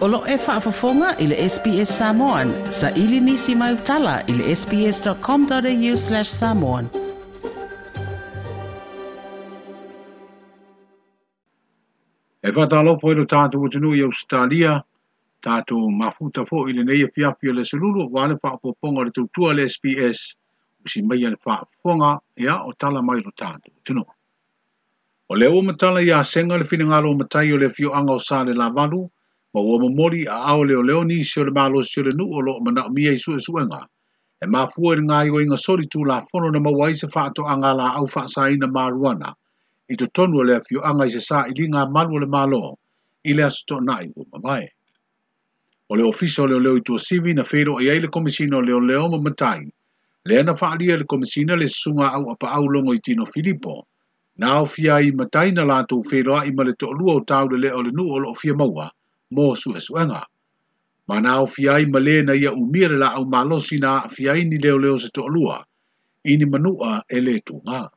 Olo e whaafafonga i le SPS Samoan. Sa ili nisi mai utala i le sps.com.au slash samoan. E vata alofo ilo tātou utinu i Australia, tātou mafuta fo i le neia fiafi e le selulu, wale whaafafonga le tautua le SPS, usi mai ane whaafonga, ea o tala mai lo tātou utinu. O leo o matala i a senga le fina ngalo o matai o le fio anga o sa le la valu, ma ua mamori a ao leo leo ni si o le malo si le nuu lo mana o mia i su e su E, e ma fua ni e ngai o inga sori tu la fono na ma wai se wha ato anga la au wha sa ina maruana. I to tonu le fio anga i se sa i ngā malu le malo i le asito na i ua mamai. O le ofiso leo leo i tua sivi na whero ai aile komisina leo leo ma matai. Le na wha alia le komisina le sunga au apa au longo i tino Filippo. Na o fia i matai na lātou whero a i maleto lua o tau le leo le nuu o lo fia maua mō su esuanga. Ma nā o fiai ma le na ia umire la au malosi na fiai ni leo leo se to alua, ini manua e le tu ngā.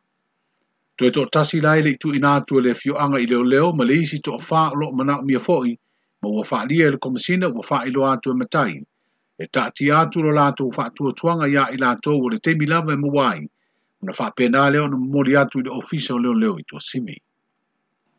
Tu e to tasi lai le itu ina tu le fio anga i leo leo ma le isi to fa lo mana mia foi, ma ua fa lia ele komisina ua fa ilo atu e matai. E ta ti atu lo lato ufa atu tuanga ia ila to ule temi lava e muwai, una fa pena leo na mori atu i le ofisa o leo leo i tu simi.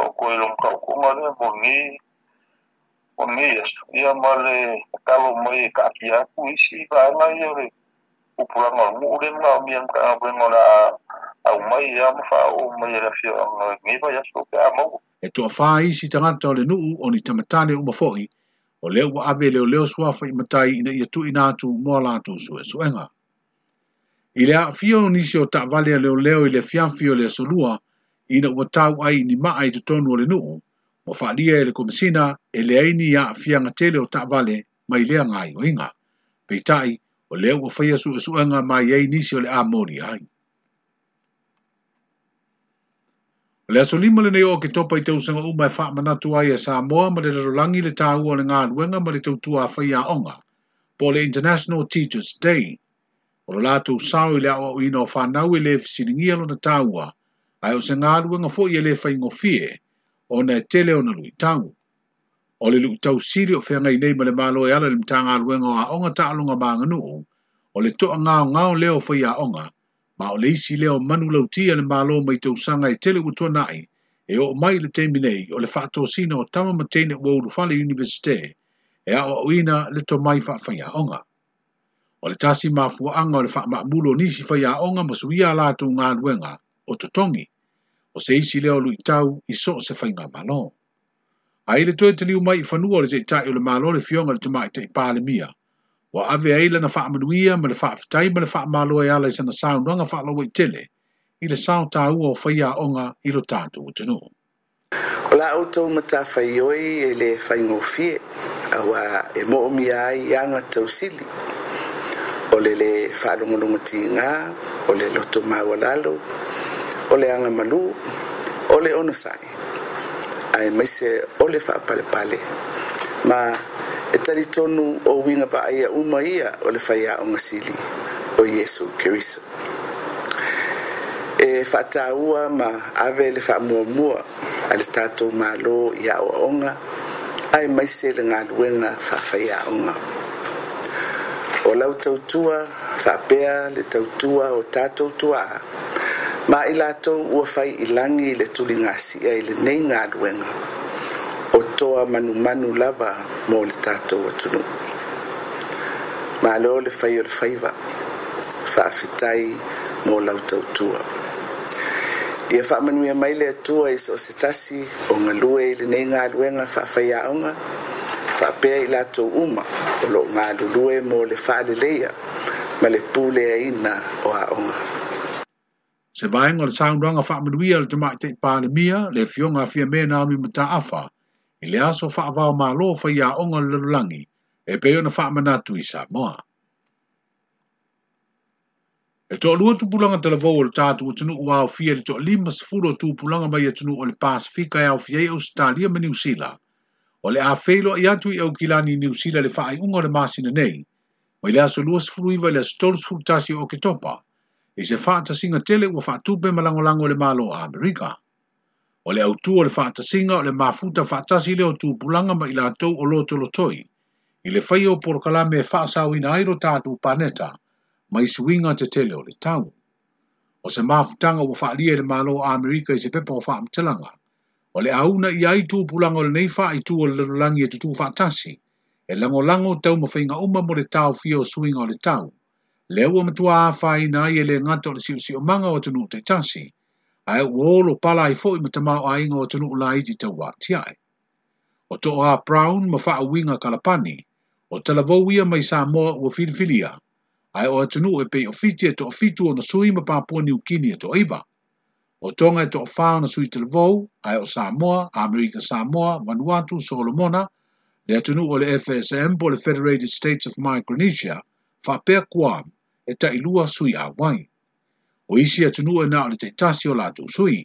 tau koe rong kau kunga re, mo ni, mo ni esu. Ia male, talo mai e ka ki aku isi, ka anga ia re, upura ngā mūre mga o mi amka ngā koe ngora, au mai ia mwha o mai e rafio ngā ngiva yasu o kia mau. E tua whaa isi tangata o le nuu o ni tamatane o mafoi, o leo wa ave leo leo suafa i matai ina ia tu inatu mua lātu sue suenga. I lea fio nisi o tak vale leo leo i le fiafio le solua, ina ua tau ai ni maa i tutonu ole nuu, ma whaalia ele komisina e le aini ia a fianga tele o taa vale mai lea ngā i oinga. Pei tai, o leo ua whaia su e suanga mai ei nisi ole a mori ai. O lea so lima le neo ke topa i tausanga uma e wha manatu ai e sa moa ma le lalolangi le tā ua le ngā luenga ma le tautua a whaia onga, po le International Teachers Day, o lo lātou sāu i le awa uina o whanau i le fisiringia lo na tā ua, ai o se ngā ruanga fō i ele whai ngofie o na e tele o na lui tangu. O le luk tau siri o whiangai nei ma le mālo e ala le mtanga ruanga o a onga ta alunga mā nganu o, o le toa ngā o ngā o leo whai a onga, ma o le isi leo manu lau tia le mālo mai tau sanga e tele utua nai, e o mai le teimi nei o le whātua sina o tama matene o uru whale universite, e a o uina le to mai whai a onga. O le tasi mafuanga o le whakamakmulo nisi whai a onga masuia lātou ngā ruanga, o totongi, o se isi leo lu itau i so se whainga malo. A ele toi te liu mai i whanua le zei tae o le malo le fionga le tumai te ipale mia. Wa ave eila na wha amanuia ma le wha afitai ma le wha amalo e ala i sana saun ranga wha lawa i tele, i le saun tā ua o whaia onga i lo tātu o tenu. O la auto mata whai oi e le whai ngofie, awa e mo omi ai i anga tau sili. O le le wha lungo lungo ti o le loto mawa lalo, o le agamalū o le ona saʻi ae maise o le faapalepale ma e talitonu ouiga vaaia uma ia o le faiaʻoga sili o iesu keriso e faatāua ma ave le faamuamua a le tatou mālō i aʻoaʻoga ae maise le galuega faafaiaʻoga o lau tautua faapea le tautua o tatou tua'a ma i latou ua fai i lagi i le tuligasia i lenei galuega o toa manumanu lava mo le tatou atunuu malo le fai o le faiva faafetai mo lautautua ia faamanuia mai le atua i so o se tasi o galue i lenei galuega faafaiaʻoga faapea i latou uma o loo galulue mo le faaleleia ma le puleaina o aʻoga se vaenga le saunranga whaamaruia le tamaki te pālimia le fionga fia mena ami mata afa, i le aso whaavao mā lo fai a onga le lulangi, e peo na whaamanatu i Samoa. E toa lua tupulanga te lavou o le tātu o tunu ua o fia le toa lima sifuro tupulanga mai a tunu o le Pasifika e au fia i e Australia ma New Zealand, o le a feilo i atu i au kilani New Zealand le whaai unga le masina nei, ma i le aso lua sifuru iwa le stolus furtasi o ke topa, i se fata singa tele ua fatupe malangolango le malo a Amerika. O le autu o le fata singa o le mafuta fata si le autu pulanga ma ila tau o loto lo toi. I le fai o porokalame e fata ina airo tatu paneta ma i suinga te tele o le tau. O se mafutanga ua fatia le malo a Amerika i se pepa o fata mtelanga. O le auna i ai tu pulanga o le neifa i tu o le lalangi e tutu fata si. E lango lango tau mafinga uma mo le tau fio suinga o le tau le ua matua a whai na i ele ngata o le siu si o manga o tunu te tasi, a e ua olo pala i fōi matamau a inga o tunu la i di tau watiai. O to a Brown ma wha winga kalapani, o talavou ia mai sa moa ua filifilia, ai o atunu e pei o fiti e to o fitu o na sui ma pāpua ni ukini e to iwa. O tonga e to o whao na sui talavou, ai o Samoa, Amerika Samoa, Vanuatu, Solomona, le atunu o le FSM po le Federated States of Micronesia, fa pe kuam e ta ilua sui a wai. O isi atunua na o le teitasi o lātou sui.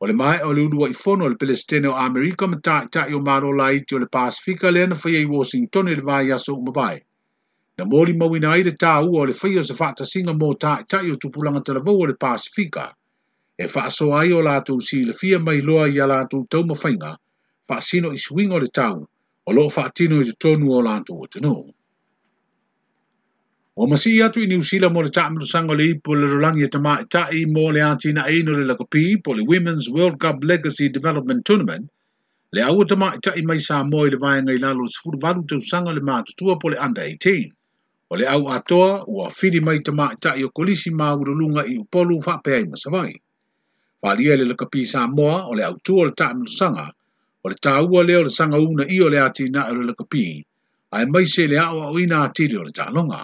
O le mai o le unua i fono le Palestine o Amerika ma taa ta i o maro la iti o le Pasifika le ana whaia i Washington e le vai aso umabai. Na mōli mawina aire tā ua o le whaia o se whaata singa mo taa ta i o tupulanga talavau o le Pasifika. E wha aso ai o lātou si le fia mai loa i a lātou tau mawhainga, wha sino i suinga o le tau, o loo wha atino i te tonu o lātou o tenu. O masi atu i niusila mo le taa mtu sango le ipo le rolangi e tama i taa i mo le ati na eino le lakopi po le Women's World Cup Legacy Development Tournament le au e tama i taa i mai sa mo i le vaya ngai lalo le sifuru valu tau sango le maa po le under 18 o le au atoa ua fidi mai tama i taa i o kolisi ma urolunga i upolu faa pea i masavai. Whalia le lakopi sa moa o le au tua le taa mtu sanga o le taa ua leo le sanga una i o le ati na e le lakopi ai mai se le au au ina atiri o le taa longa.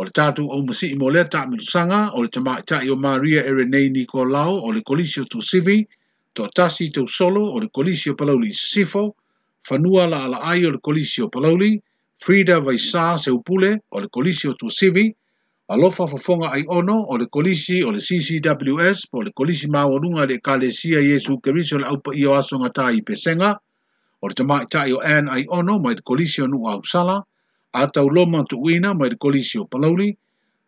O le tātou au masi i molea tā sanga o le tamaita i o Maria Erenei Nikolao o le kolisio tu sivi, to tasi tau solo o le kolisio palauli sifo, fanua la ala ai o le kolisio palauli, Frida Vaisa se upule o le kolisio tu sivi, alofa fafonga ai ono o le kolisi o le CCWS po le kolisi mawarunga le kalesia Yesu Kerisio le aupa i o asonga tā i pesenga, o le tamaita i o Anne ai ono mai le kolisio nu ausala, au a tau loma tu uina mai le kolisi o palauli,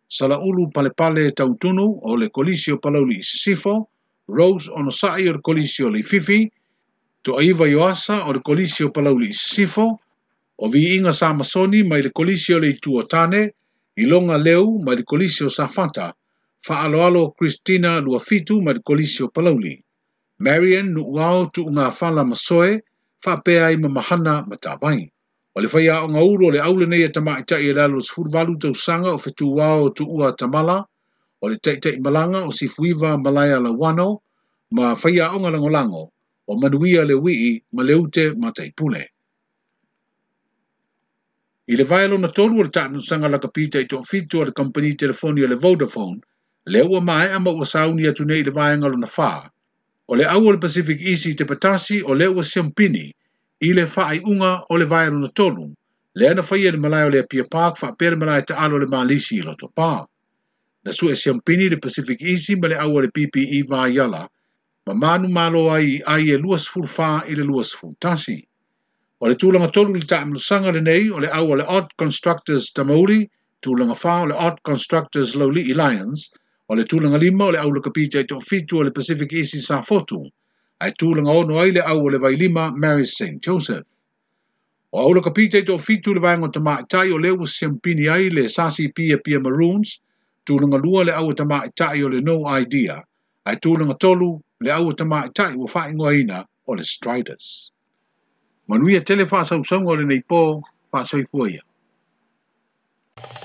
sala ulu pale pale tau tunu o le kolisi o palauli sifo, Rose ono sa'i o le kolisi o le fifi, tu aiva yoasa o le kolisi o palauli sifo, o vi inga sa masoni mai le kolisi o le tuo tane, ilonga leu mai le kolisi o safata, fa aloalo Christina luafitu mai le kolisi o palauli. Marian nu wao tu unga fala masoe, fa pea i mamahana matabaini. O le whaia o ngauro le aule nei e tama i tai e lalo sfurvalu tau sanga o fetu wao tu ua tamala, o le tai tai malanga o sifuiva malaya la wano, ma whaia o ngalangolango, o manuia le wii ma leute ma taipule. I le vaelo na tolu le tatanu sanga la kapita i tofitu le company telefoni le Vodafone, le ua mai ama ua sauni atu nei le vaelo na faa. O le awal Pacific Easy te patasi o le ua siampini, i le whaai unga o le vairu na tonu, e le ana whaia ni malai o le apia pāk wha pere malai te alo le Malisi i loto pā. Na su e siampini le Pacific Easy ma le awa le PPE vā yala, ma manu malo ai ai e luas furu whā i le luas furu tasi. O le tūlanga tolu le ta amlusanga le nei o le awa le Odd Constructors Tamauri, tūlanga whā o le Odd Constructors Lowly Lions, o le tūlanga lima o le awa le kapitei to fitu o le Pacific Easy sa fotu, ai tūlanga ono ai le au o le vai lima Mary St. Joseph. O aula ka pitei tō fitu le vaingo ta maitai o lewa siampini ai le sasi pia pia maroons, tūlanga lua le au tama maitai o le no idea, ai tūlanga tolu le au tama maitai wa whaingo aina o le striders. Manuia tele whaasau sangwa le nei pō, whaasau i kua ia. Thank you.